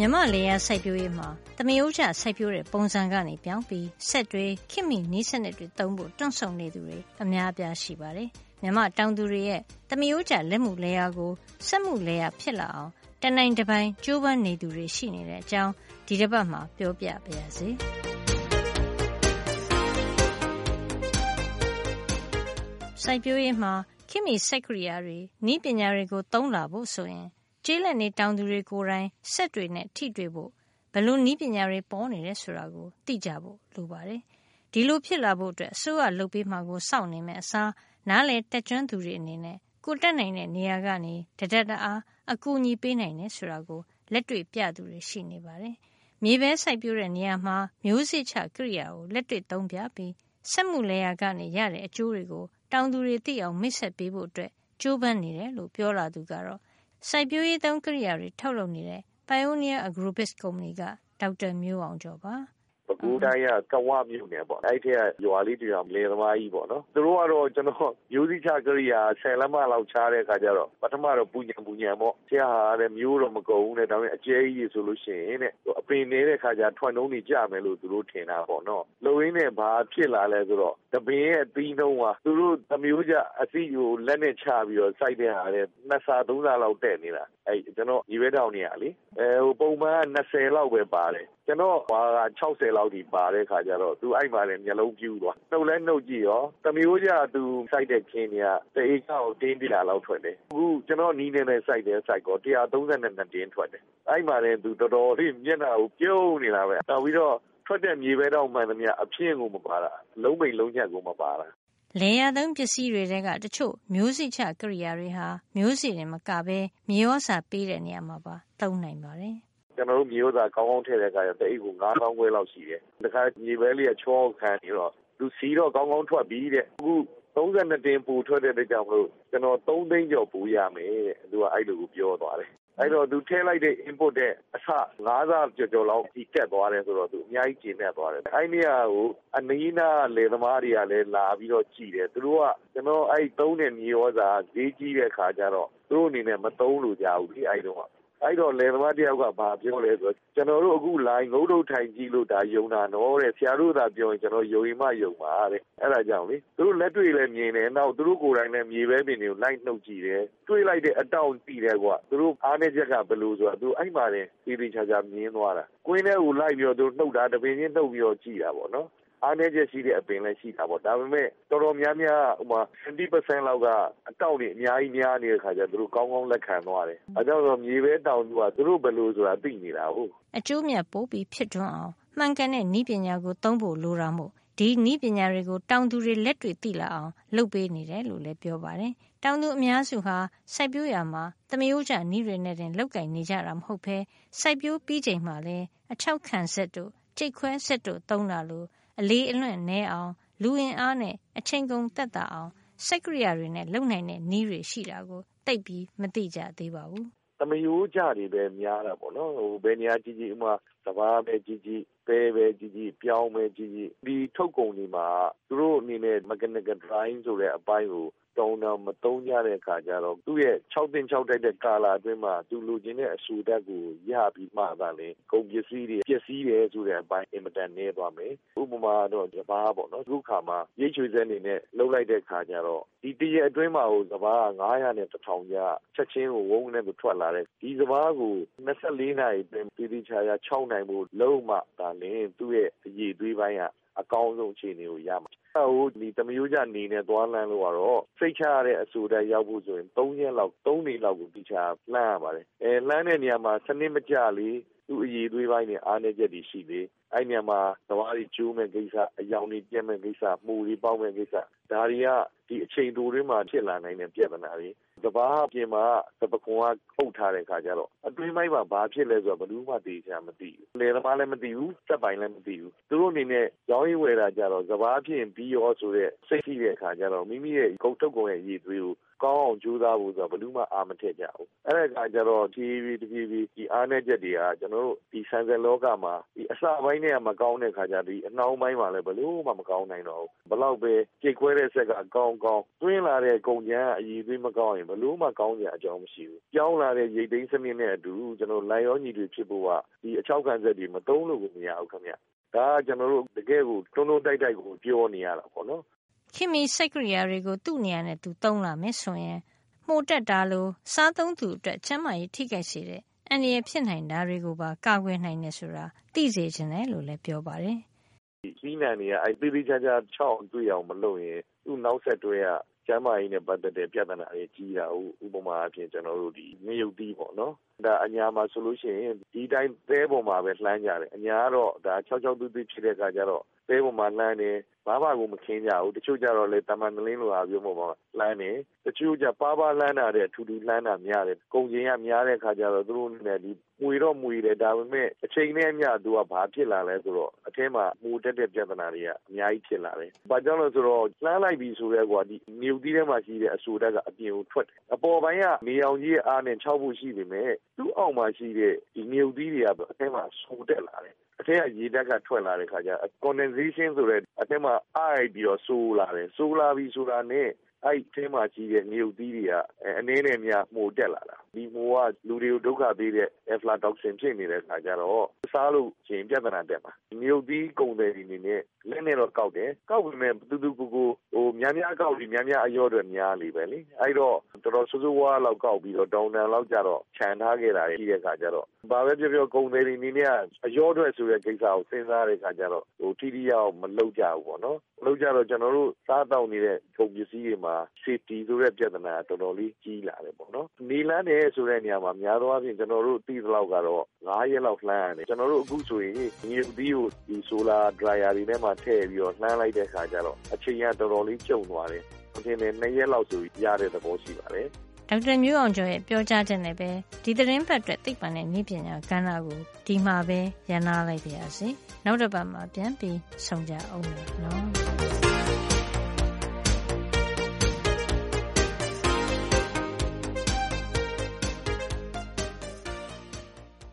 မြမလေယာစိုက်ပျိုးရေးမှာသမယိုးကျစိုက်ပျိုးတဲ့ပုံစံကနေပြောင်းပြီးဆက်တွေခင်မိနီးစနစ်တွေသုံးဖို့တွန့်ဆုံနေသူတွေအများအပြားရှိပါတယ်။မြမတောင်သူတွေရဲ့သမယိုးကျလက်မှုလေယာကိုစက်မှုလေယာဖြစ်လာအောင်တနိုင်တပိုင်းကြိုးပမ်းနေသူတွေရှိနေတဲ့အကြောင်းဒီတစ်ပတ်မှာပြောပြပါရစေ။စိုက်ပျိုးရေးမှာခင်မိစက်ကရိယာတွေဤပညာတွေကိုသုံးလာဖို့ဆိုရင် ကျေးလက်နေတောင်သူတွေကိုယ်တိုင် စက်တွေနဲ့ ထိတွေ့ဖို့ ဘယ်လိုနည်းပညာတွေ ပေါ်နေတယ် ဆိုတာကို သိကြဖို့ လိုပါတယ်။ဒီလိုဖြစ်လာဖို့အတွက်အစိုးရလုပ်ပေးမှာကို စောင့်နေမယ့်အစား နားလည်တက်ကျွမ်းသူတွေ အနေနဲ့ ကိုတက်နိုင်တဲ့ နေရာကနေတဒက်တအား အကူအညီပေးနိုင်တယ် ဆိုတာကို လက်တွေ့ပြသူတွေ ရှိနေပါတယ်။မြေပဲစိုက်ပျိုးတဲ့ နေရာမှာ မျိုးစေ့ချ ကိရိယာကို လက်တွေ့သုံးပြပြီး စက်မှုလေယာကနေ ရတဲ့ အကျိုးတွေကို တောင်သူတွေသိအောင် မိတ်ဆက်ပေးဖို့အတွက်ကြိုးပမ်းနေတယ်လို့ ပြောလာသူကတော့ စိုက်ပျိုးရေးသုံး ကိရိယာတွေ ထုတ်လုပ်နေတဲ့ Pioneer Agrobis ကုမ္ပဏီက ဒေါက်တာမျိုးအောင်ကျော်ပါ ပဲခူးတိုင်းက ကဝမြို့နယ်ပေါ့ အဲ့ထက်ကရွာလေးတရွာ လယ်သမားကြီးပေါ့နော် သူတို့ကတော့ ကျွန်တော် မျိုးစိချကရိယာ10လက်မလောက်ချားတဲ့အခါကျတော့ ပထမတော့ ပူညံပူညံပေါ့ ဆရာဟာတဲ့ မျိုးတော့ မကုန်ဘူးတဲ့ ဒါပေမဲ့အကျဲကြီးဆိုလို့ရှိရင်တဲ့ အပင်နေတဲ့ခါကျ ထွန်တုံးနေကြမယ်လို့ သူတို့ ထင်တာပေါ့နော် လုံရင်းနဲ့ဘာဖြစ်လာလဲဆိုတော့တပင်ရဲ့အသီးနှုံးကသူတို့သမျိုးကြအသီးကိုလက်နဲ့ချပြီးတော့စိုက်တဲ့ဟာတဲ့နှစ်စာသုံးစာလောက်တက်နေတာအဲ့ကျွန်တော်ညီဘဲတောင်နေရလေအဲဟိုပုံမှန်20လောက်ပဲပါတယ်ကျွန်တော်ဟာက60လောက်ဒီပါတဲ့ခါကျတော့သူအဲ့မှာလည်းမျက်လုံးပြူးသွားနှုတ်လဲနှုတ်ကြည့်ရောတမျိုးကြသူစိုက်တဲ့ခင်းတွေကတအေးကောက်တင်းပြလာလောက်ထွက်တယ်အခုကျွန်တော်နီးနေတဲ့စိုက်တဲ့စိုက်ကော132တင်းထွက်တယ်အဲ့မှာလည်းသူတော်တော်လေးမျက်နှာကိုပြုံးနေတာပဲနောက်ပြီးတော့ ထွက်တဲ့မြေပဲတော့မှန်သမျှ အဖြစ်ကိုမပါတာလုံးမိန်လုံးညက်ကို မပါတာလေယာသုံးပစ္စည်းတွေတဲက တချို့ မျိုးစိချကိရိယာတွေဟာ မျိုးစိတွေမကပဲ မြေဩစာပေးတဲ့နေရာမှာပါ သုံးနိုင်ပါတယ် ကျွန်တော်တို့ မြေဥသာကောင်းကောင်းထည့်တဲ့အခါကျ တအိတ်ကို9000ခွဲလောက်ရှိတယ်။တခါ မြေပဲလေးက ချောခံနေတော့ သူစီတော့ ကောင်းကောင်းထွက်ပြီးတဲ့ အခု32တင်ပူထွက်တဲ့အတွက်ကြောင့်မလို့ ကျွန်တော်3သိန်းကျော်ပူရမယ်တဲ့ သူက အဲ့လိုကို ပြောသွားတယ် အဲ့တော့သူထည့်လိုက်တဲ့ input တဲ့အဆ9ဆကျော်ကျော်လောက်ဒီတက်သွားတယ်ဆိုတော့သူအများကြီးကျင်းနေသွားတယ်အဲ့နေရာကိုအနီးနားလေသမားတွေကလည်းလာပြီးတော့ကြည်တယ်သူတို့ကကျွန်တော်အဲ့သုံးတဲ့မြေဩဇာဈေးကြီးတဲ့ခါကျတော့သူတို့အနေနဲ့မသုံးလို့ကြဘူးဒီအဲ့တော့ အဲ့တော့လယ်သမားတယောက်ကဘာပြောလဲဆိုတော့ကျွန်တော်တို့အခုလိုင်းငုတ်တုတ်ထိုင်ကြည့်လို့ဒါယုံတာနော်တဲ့ဆရာတို့သာပြောရင်ကျွန်တော်ယုံရင်မှယုံပါတဲ့အဲ့ဒါကြောင့်လေသူတို့လက်တွေ့လည်းမြင်တယ်နောက်သူတို့ကိုယ်တိုင်လည်းမြေပဲပင်တွေကိုလိုက်နှုတ်ကြည့်တယ်တွေးလိုက်တဲ့အတောင့်ကြည့်တယ်ကွာသူတို့အားနေချက်ကဘယ်လိုဆိုတော့သူအဲ့မှာတင်သေးသေးချာချာမြင်သွားတာကွင်းထဲကိုလိုက်ပြီးတော့သူနှုတ်တာတပင်ချင်းနှုတ်ပြီးတော့ကြည့်တာပေါ့နော် အားနည်းချက်ရှိတဲ့အပင်လည်းရှိတာပေါ့ဒါပေမဲ့တော်တော်များများဥမာ70%လောက်ကအတောက်တွေအများကြီးများနေတဲ့ခါကျသူတို့ကောင်းကောင်းလက်ခံသွားတယ်အဲကြောင့်တော့မြေပဲတောင်သူကသူတို့ဘယ်လိုဆိုတာသိနေတာဟုတ်အကျိုးမြတ်ပိုးပြီးဖြစ်ထွန်းအောင်မှန်ကန်တဲ့ဤပညာကိုသုံးဖို့လိုတာမို့ဒီဤပညာတွေကိုတောင်သူတွေလက်တွေ့သိလာအောင်လုပ်ပေးနေတယ်လို့လည်းပြောပါတယ်။တောင်သူအများစုဟာစိုက်ပျိုးရာမှာသမယိုးကျနည်းတွေနဲ့တင်လောက်ကင်နေကြတာမဟုတ်ဘဲစိုက်ပျိုးပြီးချိန်မှာလည်းအချောက်ခံဆက်တို့ကြိတ်ခွဲဆက်တို့သုံးတာလို့ အလေးအလွင့်နဲအောင် လူအင်အားနဲ့အချိန်ကုန်သက်သာအောင်စက်ကရိယာတွေနဲ့လုံနိုင်တဲ့နည်းတွေရှိတာကိုတိတ်ပြီးမသိကြသေးပါဘူး။သမယိုးကြတွေပဲများတာပေါ့နော်ဟိုဘယ်နေရာကြီးကြီးဥမာ စဘာပဲကြီးကြီးပဲပဲကြီးကြီးပြောင်းပဲကြီးကြီးဒီထုတ်ကုန်တွေမှာသူတို့အနေနဲ့ mechanical drawing ဆိုတဲ့အပိုင်းကိုတုံတော့မတုံးကြတဲ့အခါကျတော့သူ့ရဲ့6တင်6တိုက်တဲ့ကာလာအတွင်းမှာသူလူချင်းတဲ့အဆူတက်ကိုရပြီးမှသာလေကုန်ပစ္စည်းတွေပစ္စည်းတွေဆိုတဲ့အပိုင်းအင်မတန်နေသွားမယ်ဥပမာတော့စဘာပေါ့နော်အခုခါမှာရိတ်ချွေစဲနေနဲ့လှုပ်လိုက်တဲ့ခါကျတော့ဒီတရက်အတွင်းမှာဟိုစဘာက900နဲ့1000ကျချက်ချင်းကိုဝုန်းနဲ့ထွက်လာတဲ့ဒီစဘာကို24နာရီအတွင်းပြည်တိချာချာ6နိုင်ဖို့လုံးမှဒါလင်းသူ့ရဲ့အရေးသွေးပိုင်းကအကောင်းဆုံးအခြေအနေကိုရမှာဟိုဒီတမျိုးကြနေနဲ့သွားလန်းလို့ကတော့စိတ်ချရတဲ့အဆူတက်ရောက်ဖို့ဆိုရင်3ရက်လောက်3နေ့လောက်ကိုတိချာလှမ်းရပါတယ်အဲလှမ်းတဲ့နေရာမှာစနစ်မကြလေသူ့အရေးသွေးပိုင်းနဲ့အားနည်းချက်တွေရှိလေအဲ့ညမှာသဘာဝကြီးကျိုးမဲ့ကိစ္စအယောင်တွေပြက်မဲ့ကိစ္စမှုတွေပေါက်မဲ့ကိစ္စဒါတွေက ဒီအချိန်တိုတွင်းမှာဖြစ်လာနိုင်တဲ့ပြဿနာတွေစဘာပြင်မှာသပကွန်ကခုတ်ထားတဲ့ခါကျတော့အတွင်းပိုင်းမှာဘာဖြစ်လဲဆိုတော့ဘယ်သူမှသိချာမသိဘူးလေသမားလည်းမသိဘူးစက်ပိုင်းလည်းမသိဘူးသူတို့အနေနဲ့ရောင်းရည်ဝယ်တာကြတော့စဘာဖြစ်ပြီးရောဆိုတဲ့စိတ်ရှိတဲ့ခါကျတော့မိမိရဲ့ကုတ်ထုတ်ကုန်ရဲ့ရည်သွေးကိုကောင်းအောင်ကြိုးစားဖို့ဆိုတော့ဘယ်သူမှအာမထက်ကြဘူးအဲ့ဒါကကြတော့ဒီဒီဒီဒီအားနည်းချက်တွေကကျွန်တော်ကျွန်တော်တို့ဒီဆန်ဆယ်လောကမှာဒီအစပိုင်းနဲ့မကောင်းတဲ့ခါကျဒီအနှောင်းပိုင်းမှာလည်းဘလို့မှမကောင်းနိုင်တော့ဘူးဘလောက်ပဲကြေခွဲတဲ့ဆက်ကကောင်းကောင်းတွင်းလာတဲ့ကုန်ကျန်းအည်သွေးမကောင်းရင်ဘလို့မှကောင်းကြအကြောင်းမရှိဘူးပြောင်းလာတဲ့ရိတ်သိမ်းစနစ်နဲ့အတူကျွန်တော်လိုက်ရောညီတွေဖြစ်ဖို့ကဒီအချောက်ခံဆက်တွေမတုံးလို့ကိုမရဘူးခင်ဗျဒါကကျွန်တော်တို့တကယ်ကိုတွန်းတွန်းတိုက်တိုက်ကိုပြောနေရတာပေါ့နော်ခင်မီစိတ်ကရိယာတွေကိုသူ့နေရာနဲ့သူသုံးလာမယ်ဆိုရင်မှုတ်တက်တာလိုစားသုံးသူအတွက်ကျန်းမာရေးထိခိုက်စေတဲ့အန္တရာယ်ဖြစ်နိုင်တာတွေကိုပါကာကွယ်နိုင်တယ်ဆိုတာသိစေချင်တယ်လို့လည်းပြောပါတယ်။ စီးနံတွေကအဲသေးသေးချာချာချောင်းတွေ့အောင်မလုပ်ရင် သူ့နောက်ဆက်တွဲက ကျန်းမာရေးနဲ့ ပတ်သက်တဲ့ ပြဿနာတွေကြီးတာဥပမာအဖြစ်ကျွန်တော်တို့ဒီငရုတ်တီးပေါ့နော်ဒါအညာမှာဆိုလို့ရှိရင် ဒီတိုင်း သဲပေါ်မှာပဲလှမ်းကြတယ် အညာကတော့ဒါ66တူးတူးဖြစ်တဲ့အခါကျတော့ သဲပေါ်မှာလှမ်းတယ် ဘာမှကို မခင်းကြဘူး တချို့ကြတော့လေတမန်တလင်းလိုအားပြောမှာပါလှမ်းတယ် တချို့ကြပါပါလှမ်းတာတဲ့ထူထူလှမ်းတာများတယ် ကုန်ကျင်ရများတဲ့ခါကျတော့ သူတို့နဲ့ဒီ မွေတော့မွေတယ်ဒါပေမဲ့အချိန်နဲ့အမျှသူကဘာဖြစ်လာလဲဆိုတော့အထဲမှာမူတက်တဲ့ပြဿနာတွေကအများကြီးဖြစ်လာတယ်။ဘာကြောင့်လဲဆိုတော့လှမ်းလိုက်ပြီဆိုတော့ကွာဒီနေုပ်သီးထဲမှာရှိတဲ့အဆူဓာတ်ကအပြင်ကိုထွက်တယ်။အပေါ်ပိုင်းကနေအောင်ကြီးရဲ့အားနဲ့၆ဖို့ရှိပေမဲ့သူ့အောက်မှာရှိတဲ့ဒီနေုပ်သီးတွေကအထဲမှာဆူတက်လာတယ်။အထက်ကရေဓာတ်ကထွက်လာတဲ့ခါကျ condensation ဆိုတဲ့အထက်မှာအားပြီးတော့ဆိုးလာတယ်။ဆိုးလာပြီဆိုတာနဲ့အဲ့ဒီထဲမှာကြီးတဲ့ငရုတ်သီးတွေကအနည်းနဲ့များမှုတက်လာတာ ဒီမှုကလူတွေကိုဒုက္ခပေးတဲ့ aflatoxin ဖြစ်နေတဲ့အခါကျတော့စားလို့ရှင်ပြဿနာတက်မှာငရုတ်သီးကုန်တယ်ဒီနေနဲ့လက်နဲ့တော့ကောက်တယ်ကောက်ပေမဲ့တူတူကိုကိုဟိုများများကောက်ပြီးများများအရောတွေများလေပဲလေအဲ့တော့တော်တော်စိုးစိုးဝါးလောက်ကောက်ပြီးတော့တောင်တန်လောက်ကြတော့ခြံထားခဲ့တာရှိတဲ့အခါကျတော့ဘာပဲပြောပြောကုန်တယ်ဒီနေနဲ့အရောတွေဆိုတဲ့ကိစ္စကိုစဉ်းစားတဲ့အခါကျတော့ဟိုထိထိရောက်မလုပ်ကြဘူးပေါ့နော်လုပ်ကြတော့ကျွန်တော်တို့စားတောက်နေတဲ့ကုန်ပစ္စည်းတွေမှာ safety ဆိုတဲ့ပြဿနာတော်တော်လေးကြီးလာတယ်ပေါ့နော်။နေလန်းတယ်ဆိုတဲ့နေရာမှာများသောအားဖြင့်ကျွန်တော်တို့သိသလောက်ကတော့9ရက်လောက်လှမ်းရတယ်။ကျွန်တော်တို့အခုဆိုရင်ငရုတ်သီးကိုဒီ solar dryer တွေထဲမှာထည့်ပြီးတော့လှမ်းလိုက်တဲ့အခါကျတော့အချိန်ကတော်တော်လေးကျုံသွားတယ်။အပြင်နဲ့2ရက်လောက်ဆိုရတဲ့သဘောရှိပါတယ်ဒေါက်တာမျိုးအောင်ကျော်ရဲ့ပြောကြားချက်နဲ့ပဲဒီသတင်းပတ်အတွက်သိပ္ပံနဲ့နည်းပညာကဏ္ဍကိုဒီမှာပဲရန်နာလိုက်ပါရစေ။နောက်တစ်ပတ်မှာပြန်ပြီးဆုံကြအောင်မယ်နော်။